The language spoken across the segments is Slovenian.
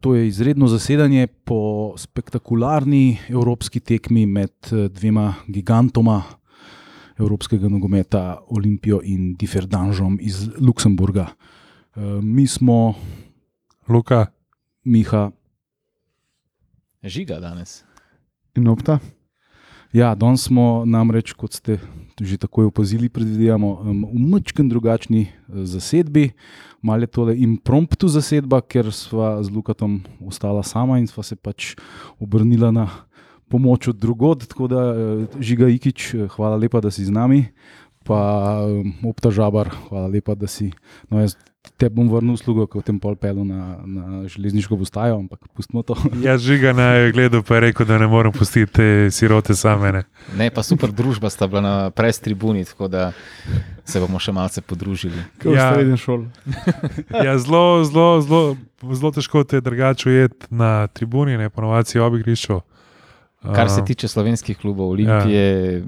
to je izredno zasedanje po spektakularni evropski tekmi med eh, dvema gigantoma evropskega nogometa, Olimpijo in Differdanžom iz Luksemburga. Eh, mi smo, Luka, Miha, Žiga danes. In opta. Ja, danes smo namreč, kot ste že takoj opazili, predvidevamo um, v mačkem drugačni eh, zasedbi. Malo je tole impromptu zasedba, ker sva z Lukatom ostala sama in sva se pač obrnila na pomoč od drugod. Tako da, eh, Žiga Ikič, eh, hvala lepa, da si z nami. Pa um, Opta Žabar, hvala lepa, da si. No, jaz te bom vrnil uslugo, ko tem pol pelu na, na železniško postajo, ampak pustimo to. jaz žiga na gledu, pa je rekel, da ne morem pustiti te sirote same. Ne. Ne, pa super družba sta bila na pres tribuni, tako da se bomo še malce podružili. Kot Ja. ja. srednja šola. Ja, zelo, zelo, zelo, zelo težko te je drugače ujeti na tribuni, ne ponovadi si ob igrišču. Kar se tiče slovenskih klubov, Olimpije,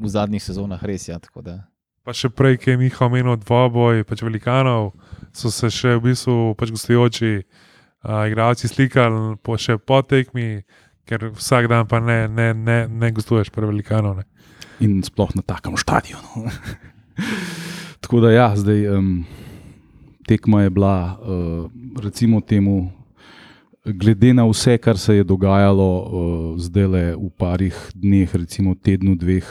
v zadnjih sezonah res je. Ja, tako da- Pa še prej, ki je Miha omenil dvoboj, pač velikanov, so se še v bistvu pač gostujoči uh, igralci slikali po, še po tekmi, ker vsak dan pa ne, ne, ne, ne gostuješ pri velikanov. Ne. in sploh na takem stadionu. Tako da, ja, zdaj um, tekma je bila, uh, recimo, temu, glede na vse, kar se je dogajalo uh, zdaj le v parih dneh, recimo tednu, dveh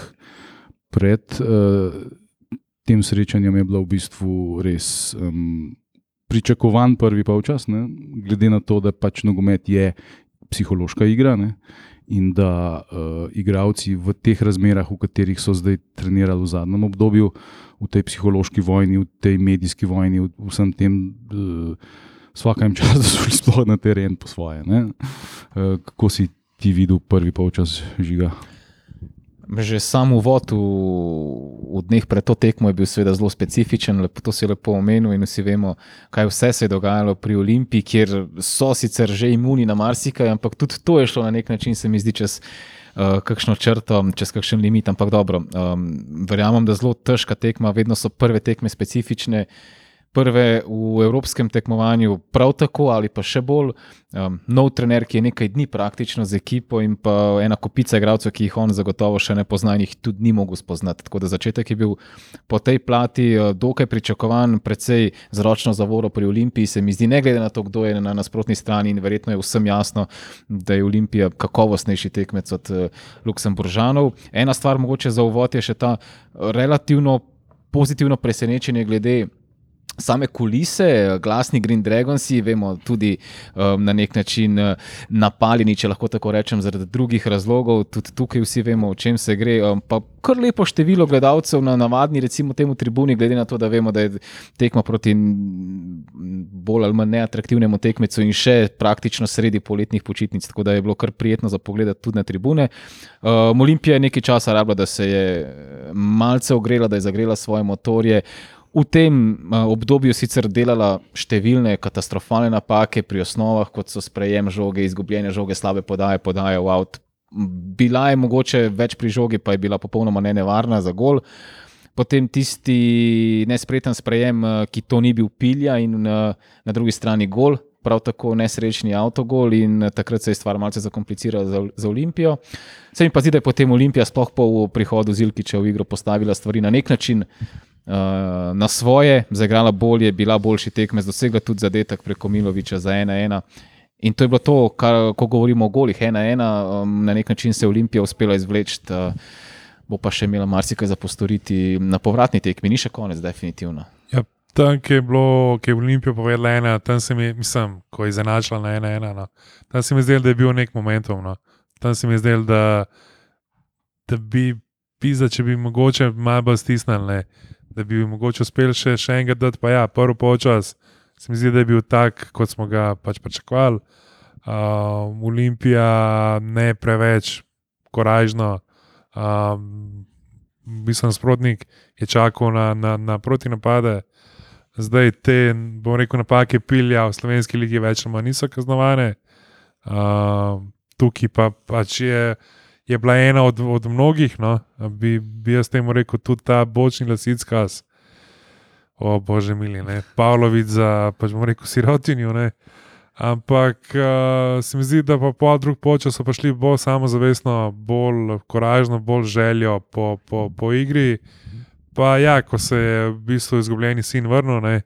pred uh, tem srečanjem, je bila v bistvu res. Um, Pričakovan prvi polčas, ne, glede na to, da pač nogomet je psihološka igra, ne, in da uh, igravci v teh razmerah, v katerih so zdaj trenirali v zadnjem obdobju, v tej psihološki vojni, v tej medijski vojni, v vsem tem, uh, vsakem času so šli sploh na teren po svoje. Uh, kako si ti videl prvi polčas žiga? Že sam uvod v, v dneh pred to tekmo je bil seveda zelo specifičen, lepo, to si lepo omenil in vsi vemo, kaj vse se je dogajalo pri Olimpiji, kjer so sicer že imuni na marsikaj, ampak tudi to je šlo na nek način, se mi zdi, čez uh, kakšno črto, čez kakšen limit. Ampak dobro, um, verjamem, da zelo težka tekma, vedno so prve tekme specifične. Prve v evropskem tekmovanju, prav tako ali pa še bolj. Um, nov trener, ki je nekaj dni praktično z ekipo, in pa ena kopica igralcev, ki jih on zagotovo še ne pozna in jih tudi ni mogel spoznati. Tako da začetek je bil po tej plati uh, dokaj pričakovan, predvsej z ročno zavoro pri Olimpiji. Se mi zdi, ne glede na to, kdo je na nasprotni strani, in verjetno je vsem jasno, da je Olimpija kakovostnejši tekmec od uh, Luksemburžanov. Ena stvar, mogoče za uvod, je še ta relativno pozitivno presenečenje glede same kulise, glasni Green Dragonsi, vemo tudi um, na nek način uh, napaljeni, če lahko tako rečem, zaradi drugih razlogov. Tudi tukaj vsi vemo, o čem se gre. Um, pa kar lepo število gledalcev na navadni, recimo temu tribuni, glede na to, da vemo, da je tekma proti bolj ali manj neatraktivnemu tekmecu in še praktično sredi poletnih počitnic, tako da je bilo kar prijetno za pogled tudi na tribune. Um, Olimpija je nekaj časa rabila, da se je malce ogrela, da je zagrela svoje motorje. V tem obdobju sicer delala številne katastrofalne napake pri osnovah, kot so sprejem žoge, izgubljene žoge, slabe podaje, podaje v avt. Bila je mogoče več pri žogi, pa je bila popolnoma nenevarna za gol. Potem tisti nespreten sprejem, ki to ni bil pilja, in na drugi strani gol, prav tako nesrečni avtogol, in takrat se je stvar malce zakomplicirala za, za Olimpijo. Se mi pa zdi, da je potem Olimpija, sploh po prihodu Zilkiča v igro, postavila stvari na nek način. Uh, na svoje, zaigrala bolje, bila boljši tekmec, dosegla tudi zadetek preko Miloviča za 1-1. In to je bilo to, kar, ko govorimo o golih 1-1, um, na nek način se je Olimpija uspela izvleči, uh, bo pa še imela marsikaj za postoriti na povratni tekmi, ni še konec, definitivno. Ja, tam, ki je bilo, ki je Olimpijo povedala ena, tam se mi, mislim, ko je zanašala na ena, ena, no. tam se mi zdelo, da je bil nek momentum. No. Tam se mi zdelo, da, da bi pisa, če bi mogoče malo bolj stisnili, ne. Da bi mogoče uspel še, še enkrat dati, pa ja, prvi polčas. Se mi zdi, da je bil tak, kot smo ga pač pričakovali. Uh, Olimpija ne preveč korajžno. Um, Mislim, nasprotnik je čakal na, na, na protinapade, zdaj te, bom rekel, napake pilja v slovenski ligi več ali manj niso kaznovane. Uh, tukaj pa pač je, je bila ena od, od mnogih, no, bi, bi jaz temu rekel, tudi ta bočni lasickas. O bože, mili, ne, Pavlović za, pač bomo rekel, sirotinju. Ne. Ampak uh, se mi zdi, da pa po drug počas so prišli bolj samozavestno, bolj koražno, bolj željo po, po, po igri. Pa ja, ko se je v bistvu izgubljeni sin vrnil, ne,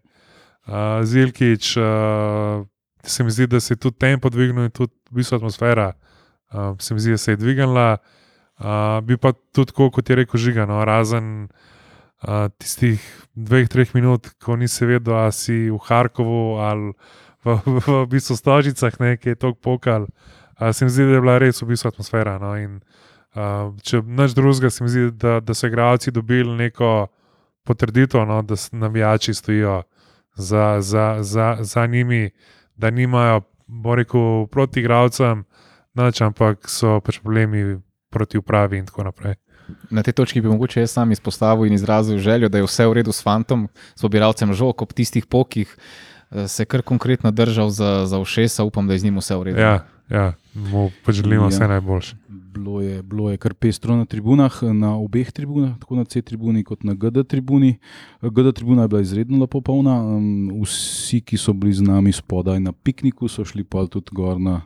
uh, Zilkič, uh, se mi zdi, da se je tudi tempo dvignil in tudi v bistvu atmosfera uh, se mi zdi, da se je dvignila. Uh, bi pa tudi, tako, kot je rekel Žiga, no, razen uh, tistih dveh, treh minut, ko nisi vedel, ali si v Harkovu ali v, v, v, v bistvu Stožicah, ki je tako pokal. Uh, se mi zdi, da je bila res v bistvu atmosfera. No, in, uh, če nič drugega, se mi zdi, da, da so igralci dobili neko potrditev, no, da navijači stojijo za, za, za, za njimi, da nimajo, bo rekel, proti igralcem, nič, ampak so pač problemi proti upravi in tako naprej. Na tej točki bi mogoče jaz sam izpostavil in izrazil željo, da je vse v redu s fantom, s pobiralcem žog ob tistih pokih, se kar konkretno držal za, za ušesa, upam, da je z njim vse v redu. Ja, ja mu pač želimo ja. vse najboljše. Bilo je, bilo je kar pestro na tribunah, na obeh tribunah, tako na C tribuni kot na GD tribuni. GD tribuna je bila izredno lepo polna, vsi, ki so bili z nami spodaj na pikniku, so šli pa tudi gor na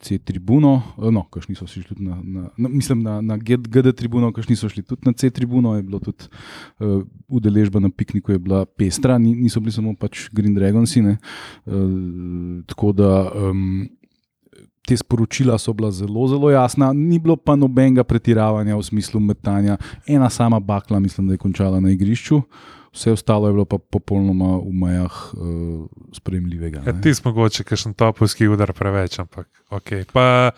C tribuno, no, kakšni so šli tudi na, na, na mislim, na, na GD tribuno, kakšni so šli tudi na C tribuno, je bilo tudi uh, udeležba na pikniku, je bila pestra, niso bili samo pač Green Dragons. Uh, tako da um, te sporočila so bila zelo, zelo jasna, ni bilo pa nobenega pretiravanja v smislu metanja, ena sama bakla, mislim, da je končala na igrišču. Vse ostalo je bilo pa popolnoma v mejah uh, sprejemljivega. Ja, ti smo mogoče, ker sem topolski udar preveč, ampak ok. Pa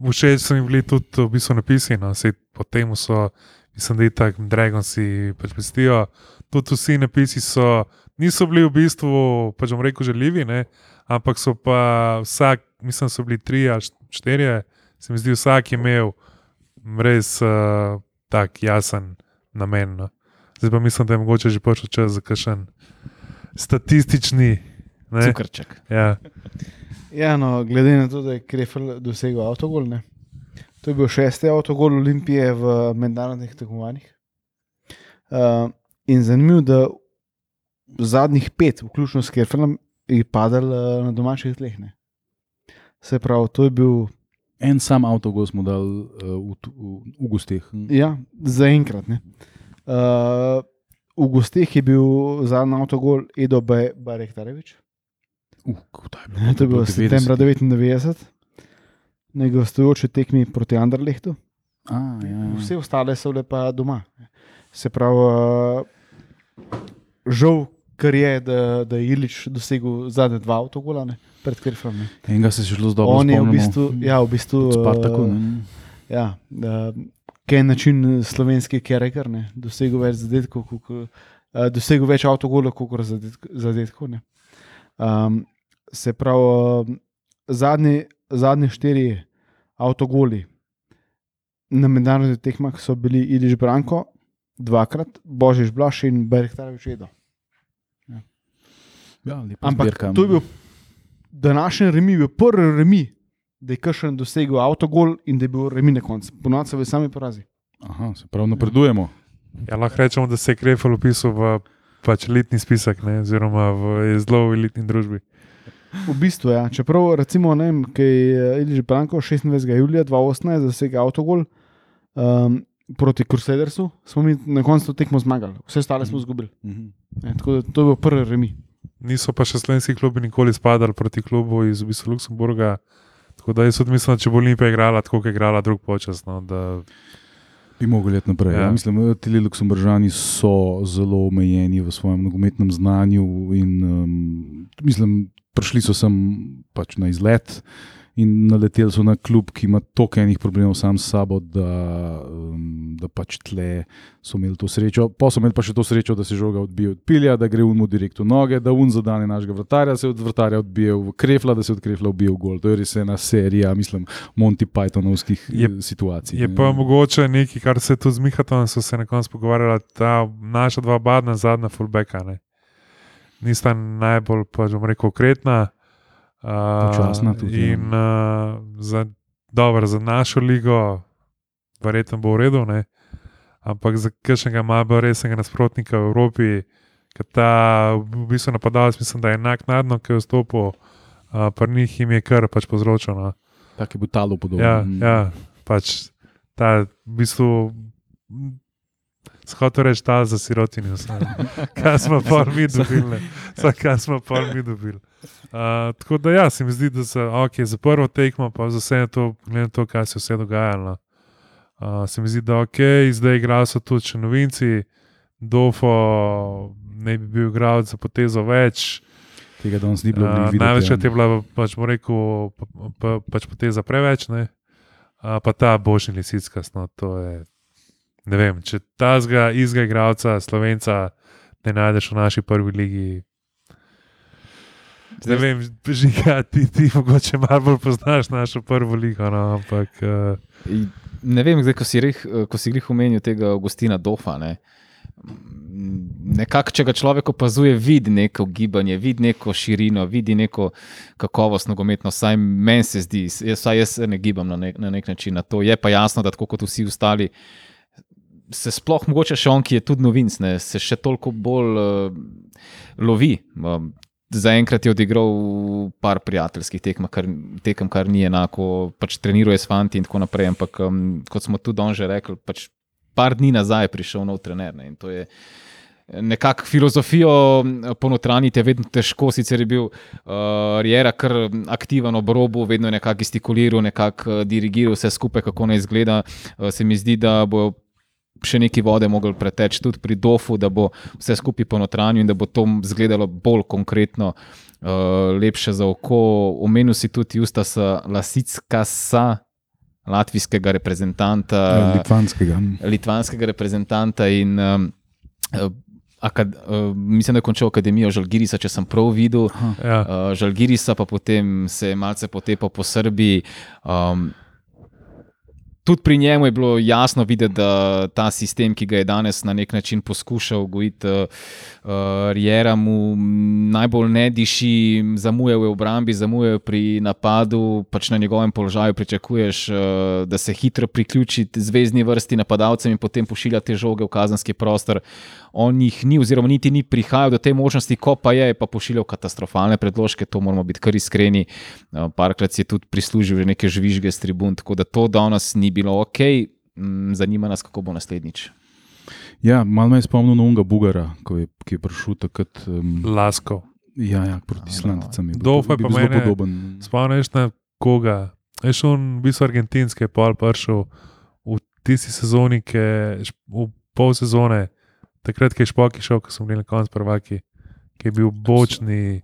všeč so mi bili tudi v bistvu napisi, no, po tem so, mislim, da je tako, Dragon si pač pestijo. Tudi vsi napisi so, niso bili v bistvu, pač bom rekel, željivi, ne, ampak so pa vsak, mislim, so bili tri ali štiri, se mi zdi, vsak je imel res uh, tak jasen namen. No. Zdaj pa mislim, da je mogoče že prišel čas za kakšen statistični. Cukrček. Ja. ja, no, glede na to, da je Krefel dosegel avtogol, ne? to je bil šesti avtogol Olimpije v mednarodnih tekmovanjih. Uh, in zanimivo, da zadnjih pet, vključno s Krefelom, je padal uh, na domačih tleh. Ne? Se pravi, to je bil. En sam avtogol smo dali uh, v, v, v gustih. Ja, zaenkrat. Uh, Uh, v gostih je bil zadnji avtogol Edo Barektarevič. Uh, to je bilo septembra 99, na gostujoči tekmi proti Anderlehtu. A, ja, ja. Vse ostale so bile pa doma. Se pravi, uh, žal, kar je, da, da je Ilič dosegel zadnje dva avtogola ne, pred Krifom. Enega se je zelo dobro. On je v bistvu, ja, v bistvu Spartaku, uh, ja, uh, kaj je način eh, slovenski kereker, dosegel več zadetkov, uh, dosegel več avtogolov, kot zadetkov. Um, se pravi, uh, zadnji, zadnji štiri avtogoli na mednarodnih tekmah so bili Iliš Branko, dvakrat, Božič Blaš in Bergtarovič Edo. Ja. Ja, Ampak zbirka. to je bil današnji remi, bil prvi remi da je kršen dosegel avtogol in da je bil remi na koncu. Ponovno so bili sami porazi. Aha, se pravi, napredujemo. Ja, lahko rečemo, da se je Krefel upisal v pač elitni spisek, ne, oziroma v zelo elitni družbi. V bistvu, ja. čeprav recimo, ne vem, kaj je Iliš Branko 26. julija 2018 dosegel avtogol um, proti Crusadersu, smo mi na koncu tekmo zmagali, vse ostale smo izgubili. Mm -hmm. ja, tako da to je bil prvi remi. Niso pa še slovenski klubi nikoli spadali proti klubu iz v bistvu Luksemburga. Tako da jaz mislim, da če bo Olimpija igrala tako, kot je igrala drug počas. No, da... Bi mogli leteti naprej. Ja. Ja. Mislim, ti Luksemburžani so zelo omejeni v svojem nogometnem znanju. In, um, mislim, prišli so sem pač na izlet in naleteli so na klub, ki ima toliko enih problemov sam s sabo, da, um, da pač tle so imeli to srečo. Pa so imeli pa še to srečo, da se žoga odbije od pilja, da gre unmu direkt v noge, da un zadane našega vrtarja, se od vrtarja odbije v krefla, da se od krefla odbije v gol. To je res ena serija, mislim, Monty Pythonovskih je, eh, situacij. Je ne. pa mogoče nekaj, kar se tu z Mihatom so se na koncu pogovarjali, ta naša dva badna zadnja fullbacka. Ne. Nista najbolj, pa že rekel, konkretna. Počasna tudi. Ja. In uh, za, dobro, za našo ligo, verjetno bo v redu, ne? ampak za kakšnega malo resnega nasprotnika v Evropi, ki ta v bistvu napadalec, mislim, da je enak nadno, ki je vstopil. uh, pri njih jim je kar pač povzročeno. Tako je bil talo podoben. Ja, Mm. ja, pač ta v bistvu. Skoto reči ta za sirotini, kaj smo pa mi dobili, kaj smo pa mi dobili. Uh, tako da ja, se mi zdi, da se okay, za prvo tekmo, pa za vse to, glede na to, kaj se je vse dogajalo. Uh, se mi zdi, da ok, zdaj igrajo so tudi še novinci, Dofo ne bi bil igralec za potezo več. Tega danes ni bilo. Uh, videti, Največkrat ja. je bila, pač bom rekel, pa, pa, pač poteza preveč, ne? Uh, pa ta božji lisickas, no to je. Ne vem, če ta zga, izga igralca, slovenca, ne najdeš v naši prvi ligi. Ne vem, žiga, ti, ti mogoče malo bolj poznaš našo prvo ligo, no, ampak. Uh, Ne vem, zdaj, ko si reh, ko si jih omenil tega Augustina Dofa. Ne. Nekako, če ga človek opazuje, vidi neko gibanje, vidi neko širino, vidi neko kakovost nogometno, vsaj meni se zdi, jaz, vsaj jaz ne gibam na nek, na nek način na to. Je pa jasno, da tako kot vsi ostali, se sploh mogoče še on, ki je tudi novinc, ne, se še toliko bolj uh, lovi. Um, Zaenkrat je odigral par prijateljskih tekem, kar, tekem, kar ni enako, pač treniruje s fanti in tako naprej. Ampak, um, kot smo tudi on že rekli, pač par dni nazaj je prišel nov trener. Ne, in to je nekako filozofijo ponotraniti, je vedno težko. Sicer je bil uh, Riera kar aktiven ob robu, vedno je nekako gestikuliral, nekako uh, dirigiral vse skupaj, kako naj izgleda. Uh, se mi zdi, da bo še nekaj vode mogel preteči tudi pri Dofu, da bo vse skupaj ponotranil in da bo to izgledalo bolj konkretno, uh, lepše za oko. Omenil si tudi Justasa Lasickasa, latvijskega reprezentanta. Ja, Litvanskega. Litvanskega reprezentanta in um, akad, uh, mislim, da je končal akademijo Žalgirisa, če sem prav videl. ja. Uh, Žalgirisa pa potem se je malce potepal po Srbiji. Um, Tudi pri njemu je bilo jasno videti, da ta sistem, ki ga je danes na nek način poskušal gojiti, uh, Riera mu najbolj ne diši, zamujal je v obrambi, zamujal je pri napadu, pač na njegovem položaju pričakuješ, uh, da se hitro priključi zvezdni vrsti napadalcem in potem pošilja te žoge v kazanski prostor. On jih ni, oziroma niti ni prihajal do te možnosti, ko pa je, je pa pošiljal katastrofalne predložke, to moramo biti kar iskreni. Uh, Parkrat si je tudi prislužil že neke žvižge s tribun, tako da to danes ni bilo ok. Mm, Zanima nas, kako bo naslednjič. Ja, malo me je spomnil na Unga Bugara, ko je, ki je prišel takrat. Um, Lasko. ja, ja, proti A, Islandicam. je bil. Dolf je pa zelo podoben. Spomniš na koga? Je šel v bistvu argentinske, pol prišel v tisti sezoni, ki je v pol sezone, takrat, ki je špoki šel, ko smo bili na koncu prvaki, ki je bil bočni,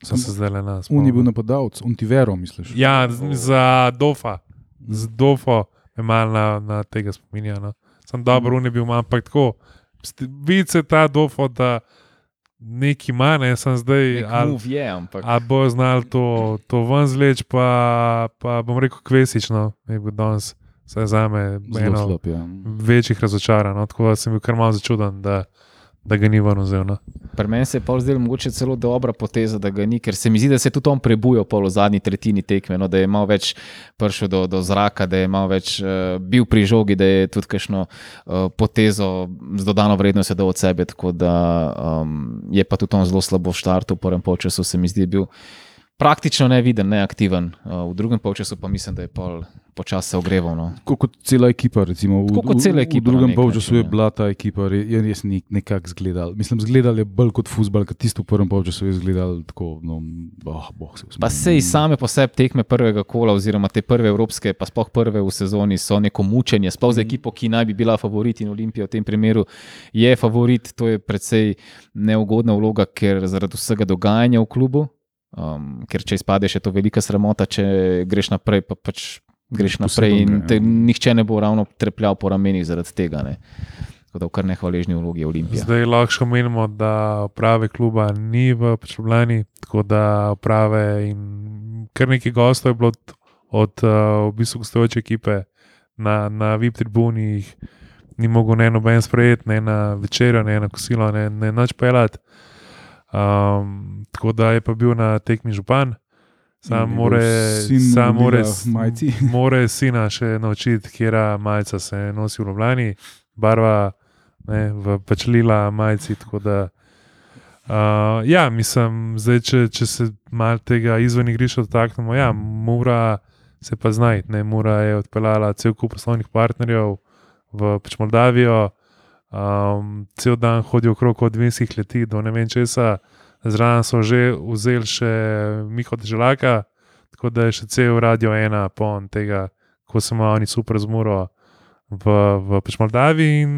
sem se zdaj le nas. On je bil napadalec, on ti vero, misliš? Ja, z- za Dofa, z Dofo me malo na, na tega spominja. No. Sem dobro, on je bil manj, ampak tako. Vidi se ta Dofo, da neki ima, ne, sem zdaj. ali- je, ampak Ali bo znal to, to ven zleč, pa, pa bom rekel, kvesično, je bil danes, vsaj za me, Zelo eno slab. Ja. večjih razočaranj. No? Tako da sem bil kar malo začuden, da, da ga ni ven vzel. No? pri meni se je pa zdelo mogoče celo dobra poteza, da ga ni, ker se mi zdi, da se je tudi on prebujal v zadnji tretjini tekme, no, da je malo več prišel do, do zraka, da je malo več uh, bil pri žogi, da je tudi kakšno uh, potezo z dodano vrednostjo dal od sebe. Tako da um, je pa tudi on zelo slabo štartil v prvem polčasu, se mi zdi, je bil praktično neviden, neaktiven. Uh, v drugem polčasu pa mislim, da je pol počasi se ogreval. No. Tako kot cela ekipa. Recimo, v, kot cela ekipa V drugem nek polčasu je ja. bila ta ekipa je res ni- nekako zgledala. Mislim, zgledala je bolj kot futbol, kot tisto v prvem polčasu je zgledal tako. No, oh, boh, se usmil. Pa sej same po sebi tekme prvega kola, oziroma te prve evropske, pa sploh prve v sezoni, so neko mučenje. Sploh za ekipo, ki naj bi bila favorit in Olimpija v tem primeru je favorit, to je precej neugodna vloga, ker zaradi vsega dogajanja v klubu. Um, ker če izpadeš, je to velika sramota, če greš naprej, pa pač greš naprej in te, ja. nihče ne bo ravno trepljal po ramenih zaradi tega. Ne. Tako da v kar nehvaležni vlogi je Olimpija. Zdaj lahko še omenimo, da prave kluba ni v Ljubljani, tako da prave in kar nekaj gostov je bilo od, od uh, v bistvu gostujoče ekipe na, na VIP tribuni. Ni mogel ne noben sprejeti, ne na večerjo, ne na kosilo, ne, ne noč pelati. Um, tako da je pa bil na tekmi župan, sam more, sam more, more sina še naučiti, kera majica se nosi v Ljubljani, barva ne, v pač lila majici. Da Uh, ja, mislim, zdaj, če, če se malo tega izven igrišča dotaknemo, ja, mora se pa znajti. ne, Mura je odpeljala cel kup poslovnih partnerjev v pač Moldavijo, um, cel dan hodijo okrog od vinskih leti do ne vem česa, zraven so že vzeli še Miho Deželaka, tako da je še cel radio ena pon tega, ko so oni super zmuro. V, v pač Moldaviji, in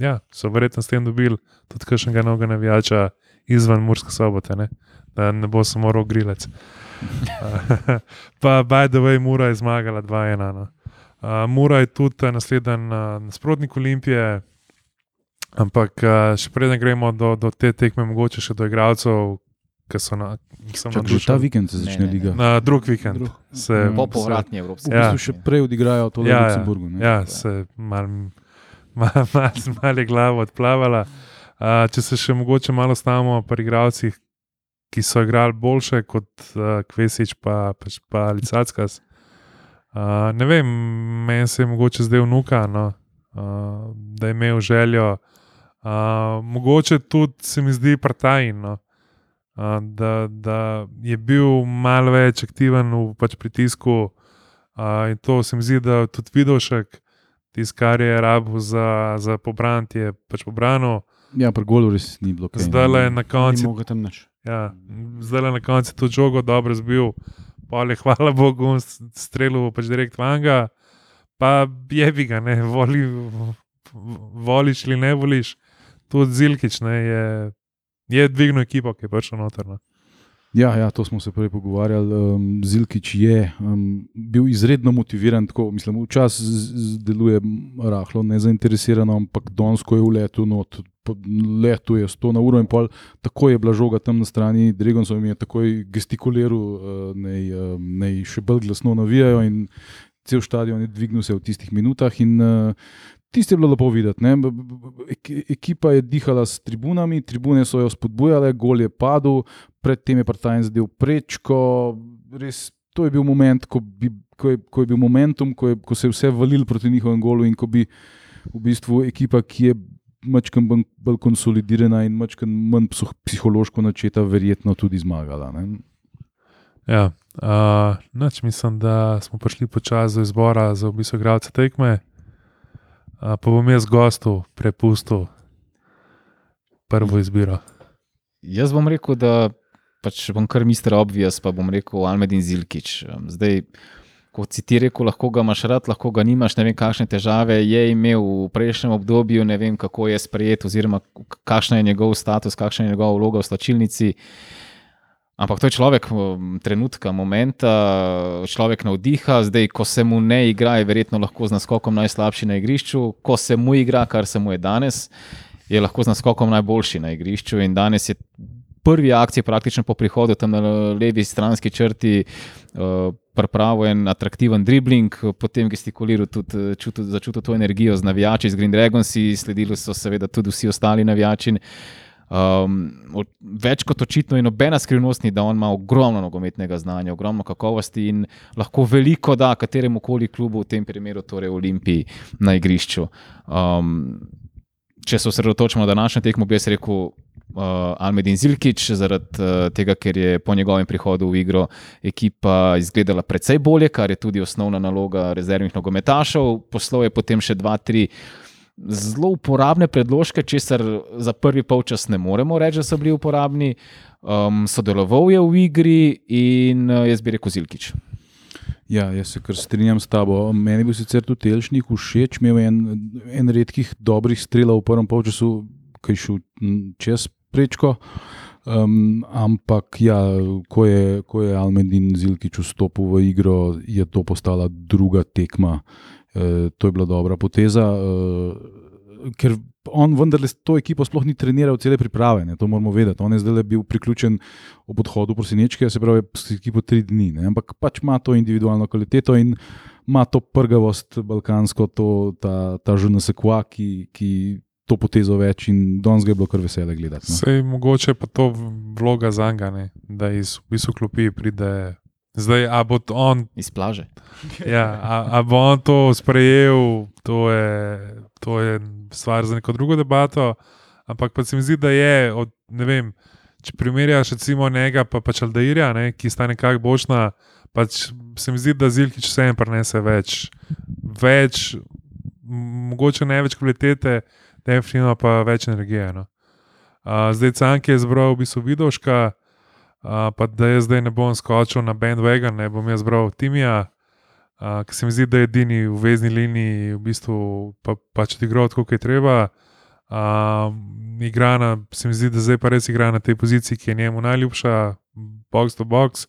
ja, so verjetno s tem dobili tudi kakšnega novega navijača izven Murske sobote, ne? da ne bo samo rok grilec. pa, way, Mura je zmagala 2-1. No. Uh, Mura je tudi naslednji uh, nasprotnik Olimpije, ampak uh, še preden gremo do, do te tekme, mogoče še do igralcev, ki so na, Čak, že ta vikend se Ne, začne ne, ne. liga. Na drug vikend. Drug. Se, Mm. Po povratni Evropski V Ja. bistvu še prej odigrajo to v Ja, ja. Luksemburgu. ne. ja, se mal, mal, mal, mal je glava odplavala. Uh, če se še mogoče malo stavimo pri igralcih, ki so igrali boljše kot uh, Kvesič pa, pač pa Licackas. Uh, ne vem, meni se je mogoče zdaj vnuka, no, uh, da je imel željo. Uh, mogoče tudi se mi zdi partajn, no, uh, da, da je bil malo več aktiven v pač pritisku. Uh, in to se mi zdi, da tudi Vidošek, tisto, kar je rabu za, za pobrant, je pač pobrano. Ja, pri golu res ni bilo. kaj, Zdaj le ne. na Ni koncu mogel tam nič. Ja, zdaj le na koncu to žogo dobro zbil, pa je hvala Bogu, strelil pač direkt vanga, pa je bi ga, ne, voli, voliš ali ne voliš. Tudi Zilkič ne, je, je dvignil ekipo, ki je prišel noter. No. Ja, ja, to smo se prej pogovarjali. Um, Zilkič je um, bil izredno motiviran, tako mislim, včasih deluje rahlo nezainteresirano, ampak donsko je v letu, no, letu je 100 na uro in pol, tako je bila žoga tam na strani, Dregoncev jim je takoj gestikuliral, uh, naj, uh, naj še bolj glasno navijajo in cel stadion je dvignil se v tistih minutah. In, uh, Tisti je bilo lepo videti. ne. Ekipa je dihala s tribunami, tribune so jo spodbujale, gol je padel, predtem je Partajn zadel prečko. Res, to je bil moment, ko, bi, ko, je, ko je bil momentum, ko, je, ko se je vse valil proti njihovemu golu in ko bi v bistvu ekipa, ki je mačkam bolj, konsolidirana in mačkam manj psihološko načeta, verjetno tudi zmagala. Ne? Ja, uh, noč mislim, da smo prišli počasi do izbora za v bistvu igralce tekme. Uh, pa bom jaz gostu prepustil prvo izbiro. Jaz bom rekel, da pač bom kar mister obvious, pa bom rekel Almedin Zilkič. Zdaj, kot si ti rekel, lahko ga imaš rad, lahko ga nimaš, ne vem, kakšne težave je imel v prejšnjem obdobju, ne vem, kako je sprejet, oziroma kakšen je njegov status, kakšna je njegova vloga v slačilnici. Ampak to je človek um, trenutka, momenta, človek navdiha, zdaj, ko se mu ne igra, je verjetno lahko z naskokom najslabši na igrišču, ko se mu igra, kar se mu je danes, je lahko z naskokom najboljši na igrišču. In danes je prvi akcij, praktično po prihodu tam na levi stranski črti, uh, pripravil en atraktiven dribling, potem gestikuliral tudi, eh, čutil, začutil to energijo z navijači, z Green Dragonsi, sledili so seveda tudi vsi ostali navijači. Um, več kot očitno je nobena skrivnost, ni, da on ima ogromno nogometnega znanja, ogromno kakovosti in lahko veliko da kateremu koli klubu, v tem primeru torej Olimpiji, na igrišču. Um, če se osredotočimo na današnjo tekmo, bi jaz rekel uh, Almedin Zilkič, zaradi uh, tega, ker je po njegovem prihodu v igro ekipa izgledala precej bolje, kar je tudi osnovna naloga rezervnih nogometašev. Poslal je potem še dva, tri zelo uporabne predložke, česar za prvi polčas ne moremo reči, da so bili uporabni. Um, sodeloval je v igri in uh, jaz bi rekel Zilkič. Ja, jaz se kar strinjam s tabo. Meni je bil sicer tudi Elšnik všeč, imel je en, en redkih dobrih strelov v prvem polčasu, ki je šel čez prečko. Um, ampak, ja, ko je, ko je Almedin Zilkič vstopil v igro, je to postala druga tekma. E, to je bila dobra poteza, e, ker on vendarle s to ekipo sploh ni treniral cele priprave, ne, to moramo vedeti. On je zdaj bil priključen ob odhodu prosinečke, se pravi, s ekipo tri dni, ne, ampak pač ima to individualno kvaliteto in ima to prgavost balkansko, to, ta, ta žunasekva, ki, ki to potezo več in danes ga je bilo kar vesele gledati. Sej mogoče pa to vloga za njega, da iz v bistvu klopi pride. Zdaj, a bo on, Iz plaže. ja, a, a bo on to sprejel, to je, to je stvar za neko drugo debato. Ampak pa se mi zdi, da je od, ne vem, če primerjaš recimo njega pa pač Aldairja, ne, ki sta nekako bočna, pač se mi zdi, da Zilkič vse en prenese več, več, mogoče ne več kvalitete, definitivno pa več energije. No. Uh, zdaj Cank je zbral v bistvu Vidoška, uh, pa da jaz zdaj ne bom skočil na bandwagon, ne bom jaz zbral Timija, uh, ki se mi zdi, da je edini v vezni liniji, v bistvu pa, pač odigral tako, kot je treba. Um, igra na, se mi zdi, da zdaj pa res igra na tej poziciji, ki je njemu najljubša, box to box.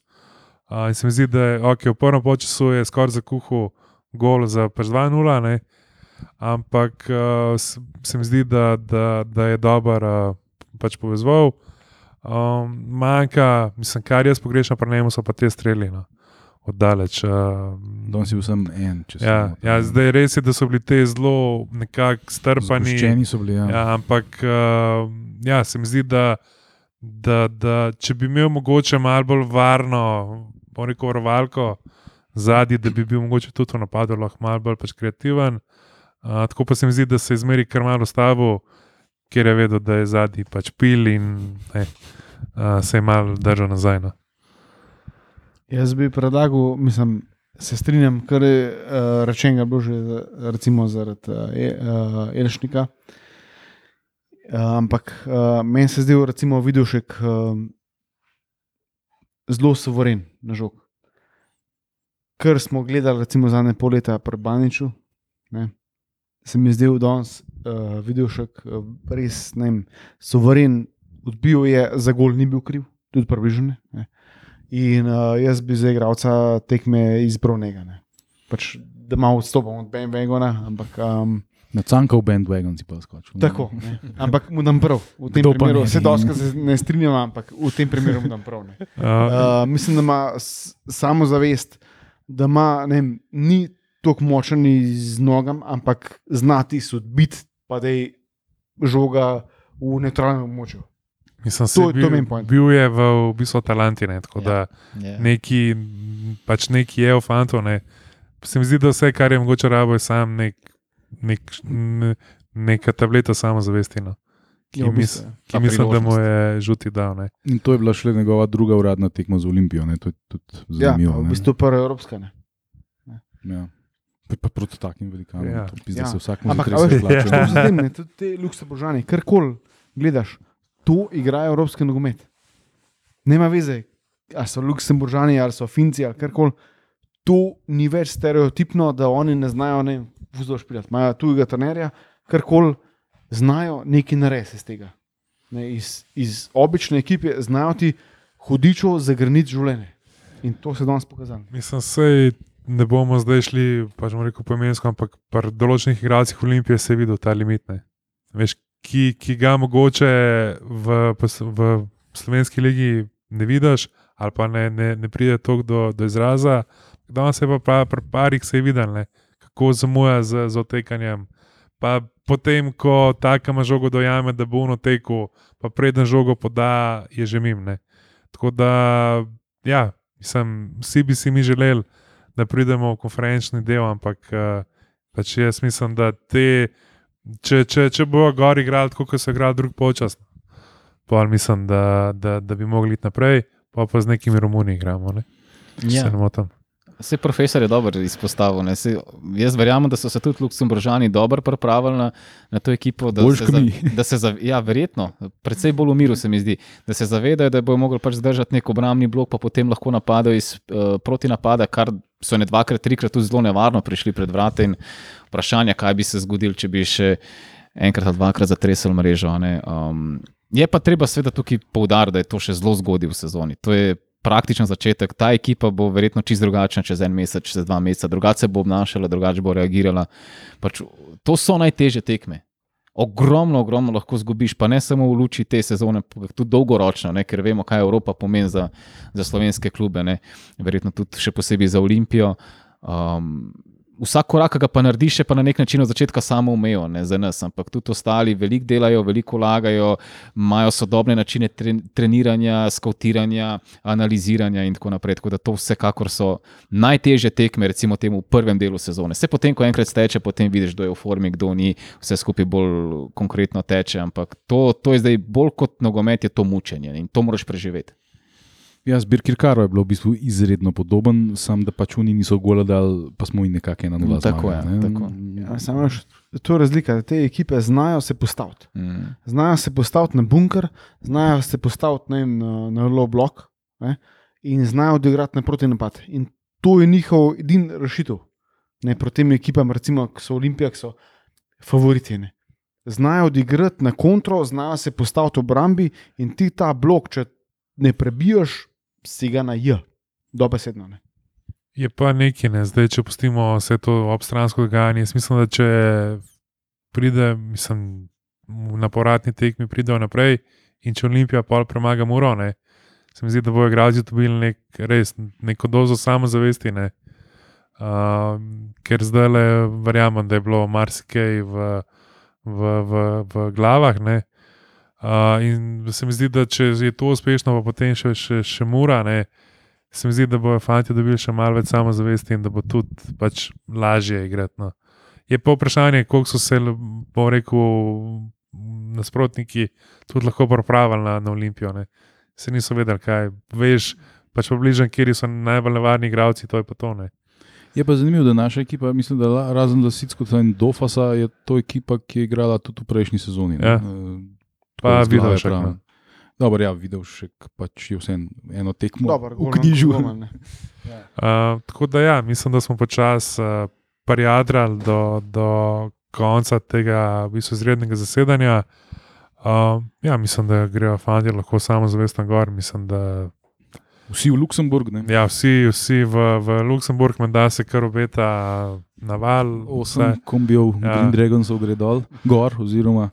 Uh, in se mi zdi, da je okay, v prvem času je skoraj zakuhal gol za pač 2-0, ne. ampak uh, se, mi zdi, da, da, da je dober uh, pač povezval. Um, manjka, mislim, kar jaz pogrešam pri njemu, so pa te streli. No. Oddaleč. Uh, Danes je vsem en, če se ja, ne motim. ja, zdaj res je, da so bili te zelo nekako strpani. Zgoščeni so bili. Ja. Ja, ampak uh, ja, se mi zdi, da, da, da če bi imel mogoče malo bolj varno, bom rekel, varovalko zadnji, da bi bil mogoče tudi v napadu lahko malo bolj pač kreativen. Uh, tako pa se mi zdi, da se je zmeri kar malo stavil, ker je vedel, da je zadnji pač pil in ne, uh, se je malo držal nazaj. No. Jaz bi predlagal, mislim, se strinjam, kar je uh, rečeno, bilo že recimo zaradi uh, Elšnika. Uh, ampak uh, meni se zdi, recimo, Vidušek uh, zelo soveren na žog. Kar smo gledali, recimo, zadnje pol leta pri Baniču, ne, se mi je zdel danes uh, Vidušek uh, res ne vem, soveren, odbil je za gol, ni bil kriv, tudi približen. ne. In uh, jaz bi za igralca tekme izbral njega. ne. Pač, da malo odstopam od Ben Vegona, ampak um, Na cankov bandwagon si pa skočil. tako. Ne. Ampak mu dam prav. V tem Kdo primeru se dosti se ne strinjam, ampak v tem primeru mu dam prav. Ne. Uh, mislim, da ima samozavest, da ima, ne vem, ni tako močen z nogam, ampak znati sodbiti, pa da je žoga v neutralnem območju. mislim, to- da to bil, main point. bil je v, v bistvu Talantine. Tako Ja. da Ja. neki, pač neki je v fantu. Ne. Se mi zdi, da vse, kar je mogoče rabo, je sam nek, nek, n- neka tableta samozavesti. No. Ki, Ja, v mis, ja. ki mislim, da mu je žuti dal. Ne. In to je bila šele njegova druga uradna tekma z Olimpijo. Ne? To je tudi Ja, zanimivo. v ne. bistvu prva evropska. Ne. Ja. Pa, proti takim velikanom. Ja. Pizda, Ja. se vsakmu Ampak, zatrese a veš, plače. Ja. Tudi te luksemburžani, karkoli gledaš, to igrajo evropski nogomet. Nema veze, ali so luksemburžani, ali so finci, ali karkoli. To ni več stereotipno, da oni ne znajo ne vzdolž špilati. Imajo tujega trenerja, karkoli znajo nekaj narediti iz tega. Ne, iz, iz obične ekipe znajo ti hudičo zagrniti življenje. In to se danes pokazalo. Mislim, sej ne bomo zdaj šli, pač bomo rekel pomensko, ampak pri določenih igralcih Olimpije se je videl ta limit. Veš, ki, ki ga mogoče v, v slovenski legi ne vidiš, ali pa ne, ne, ne pride toliko do, do izraza. Danes je pa pra- pri parih se je videl, ne, kako zamuja z, z otekanjem. Pa potem, ko taka ima žogo dojame, da bo ono tekel, pa preden žogo poda, je že mim. Ne. Tako da, ja, mislim, vsi bi si mi želeli, da pridemo v konferenčni del, ampak uh, pač jaz mislim, da te, če, če, če bo gor igrali tako, kot so igrali drug počas, pa mislim, da, da, da bi mogli iti naprej, pa pa z nekimi Romuni igramo. Ne? Ja. Se ne motim. Vse profesor je dobro izpostavil. ne. Saj jaz verjamem, da so se tudi Luksemburžani dobro pripravili na, na to ekipo. Da Boljš se za-. Da se zav, ja, verjetno, predvsem bolj v miru se mi zdi, da se zavedajo, da bodo mogli pač zdržati nek obrambni blok, pa potem lahko napadajo iz uh, protinapada, kar so ne dvakrat, trikrat tudi zelo nevarno prišli pred vrate. In vprašanje, kaj bi se zgodilo, če bi še enkrat ali dvakrat zatresel mrežo. Um, je pa treba seveda tukaj poudariti, da je to še zelo zgodaj v sezoni. To je praktičen začetek. Ta ekipa bo verjetno čist drugačna čez en mesec, čez dva meseca, drugače se bo obnašala, drugače bo reagirala. Pač, to so najtežje tekme. Ogromno, ogromno lahko zgubiš, pa ne samo v luči te sezone, ampak tudi dolgoročno, ne, ker vemo, kaj Evropa pomeni za, za slovenske klube, ne, verjetno tudi še posebej za Olimpijo. Um, vsak korak, ki ga pa narediš, je pa na nek način od začetka samo umejo ne, za nas, ampak tudi ostali veliko delajo, veliko vlagajo, imajo sodobne načine tre, treniranja, skautiranja, analiziranja in tako naprej. Tako da to vsekakor so najtežje tekme, recimo temu v prvem delu sezone. Se potem, ko enkrat steče, potem vidiš, kdo je v formi, kdo ni, vse skupaj bolj konkretno teče, ampak to, to je zdaj bolj kot nogomet, je to mučenje in to moraš preživeti. Ja, zbir Kirkaro je bilo v bistvu izredno podoben, sam da pač oni niso gola dal, pa smo jim nekako ena nula. Tako je, zmagali, ne. tako. Ja, samo veš, to je razlika, te ekipe znajo se postaviti. Mm. Znajo se postaviti na bunker, znajo se postaviti ne, vem, na, na low block ne, in znajo odigrati na proti napad. In to je njihov edini rešitev. Ne, proti tem ekipam, recimo, ki so Olimpija, ki so favoriti. Ne. Znajo odigrati na kontro, znajo se postaviti v obrambi in ti ta blok, če ne prebijaš, si ga na J, dobesedno. Ne. Je pa nekaj, ne? zdaj, če pustimo vse to obstransko dogajanje. Jaz mislim, da če pride, mislim, na poratni tekmi pridejo naprej in če Olimpija pol premaga Muro, ne? se mi zdi, da bojo igralci dobili nek, res neko dozo samozavesti. Ne? Uh, ker zdaj le verjamem, da je bilo marsikaj v, v, v, v glavah. Ne? Uh, in se mi zdi, da če je to uspešno, pa potem še, še, še mura, ne, se mi zdi, da bodo fanti dobili še malo več samozavesti in da bo tudi pač lažje igrati. No. Je pa vprašanje, koliko so se, bo rekel, nasprotniki tudi lahko pripravili na, na Olimpijo. Ne. Se niso vedeli, kaj veš, pač približno, kje so najbolj nevarni igravci, to je pa to. Ne. Je pa zanimivo, da naša ekipa, mislim, da razen Lasitsko in Dofasa, je to ekipa, ki je igrala tudi v prejšnji sezoni. ne. Ja. Pa glave Vidovšek, pravim. no. Dobro, ja, videl še, pač je vse eno tekmo Dober, v knjižu. golman, ne. Uh, tako da, ja, mislim, da smo počasi uh, parjadrali do, do konca tega v bistvu, izrednega zasedanja. Uh, ja, mislim, da grejo fanti lahko samo zavestno gor. Mislim, da Vsi v Luksemburg, ne? ja, vsi, vsi v, v Luksemburg, menda se kar obeta naval. Osem vse. kombijev, Ja. ja. Green Dragonsov gre dol, gor, oziroma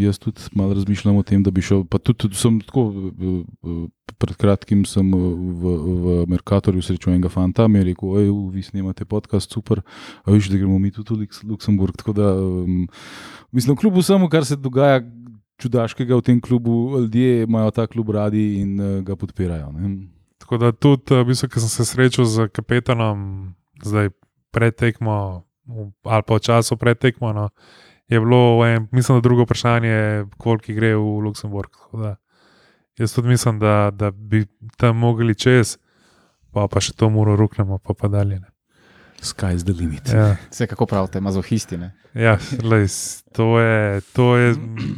jaz tudi malo razmišljam o tem, da bi šel. Pa tudi, tudi sem tako, uh, uh, pred kratkim sem v, v Merkatorju srečal enega fanta, mi je rekel, oj, vi snemate podcast, super, a veš, da gremo mi tudi v Luksemburg. Tako da, um, mislim, kljub vsemu, kar se dogaja. Čudaškega v tem klubu, ljudje imajo ta klub radi in uh, ga podpirajo. Ne? Tako da tudi, v bistvu, ko sem se srečal z kapetanom, zdaj pred tekmo, v- ali pa v času pred tekmo, no, je bilo, en, mislim, da drugo vprašanje, koliko gre v Luksemburg. Da, jaz tudi mislim, da, da bi tam mogli čez, pa, pa še to muro ruknemo, pa pa dalje. Ne. Sky's the limit. Ja, Vse kako pravite, mazohisti. Ne? ja lej, to, je, to je,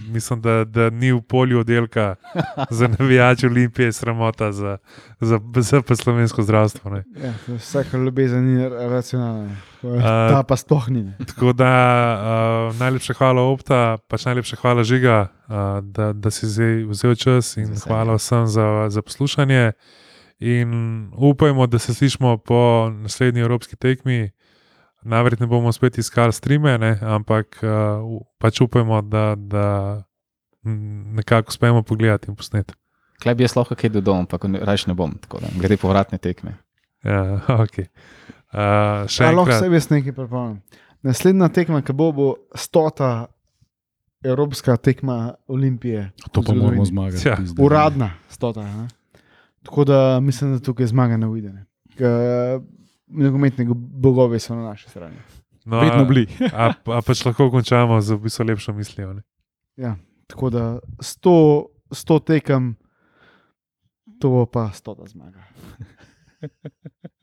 mislim, da, da ni v polju oddelka za navijače Olimpije, sramota za, za, za pa slovensko zdravstvo. Ne. Ja, vsaka ljubezen ni racionalna. Ta pa sploh ni. ne. Tako da uh, najlepša hvala Opta, pač najlepša hvala Žiga, uh, da, da si vzel čas in hvala vsem za, za poslušanje. In upajmo, da se slišmo po naslednji evropski tekmi. Najverjetneje bomo spet iskali streame, ne? ampak uh, pač upajmo, da, da nekako uspemo pogledati in posneti. Klej bi jaz lahko kaj dodal, ampak raje ne bom, tako da glede povratne tekme. Ja, okay. uh, še A lahko sebi jaz nekaj pripomnim. Naslednja tekma, ki bo, bo stota evropska tekma Olimpije. To pa moramo zmagati. Ja. Uradna stota. Ne? Tako da mislim, da tukaj zmaga ne uide. ne. Ker Nogometni bogovi so na naši strani. No, Vedno bili. A, a pač lahko končamo z v bistvu lepšo mislijo. ne? Ja, tako da sto, sto tekem, to pa stota zmaga.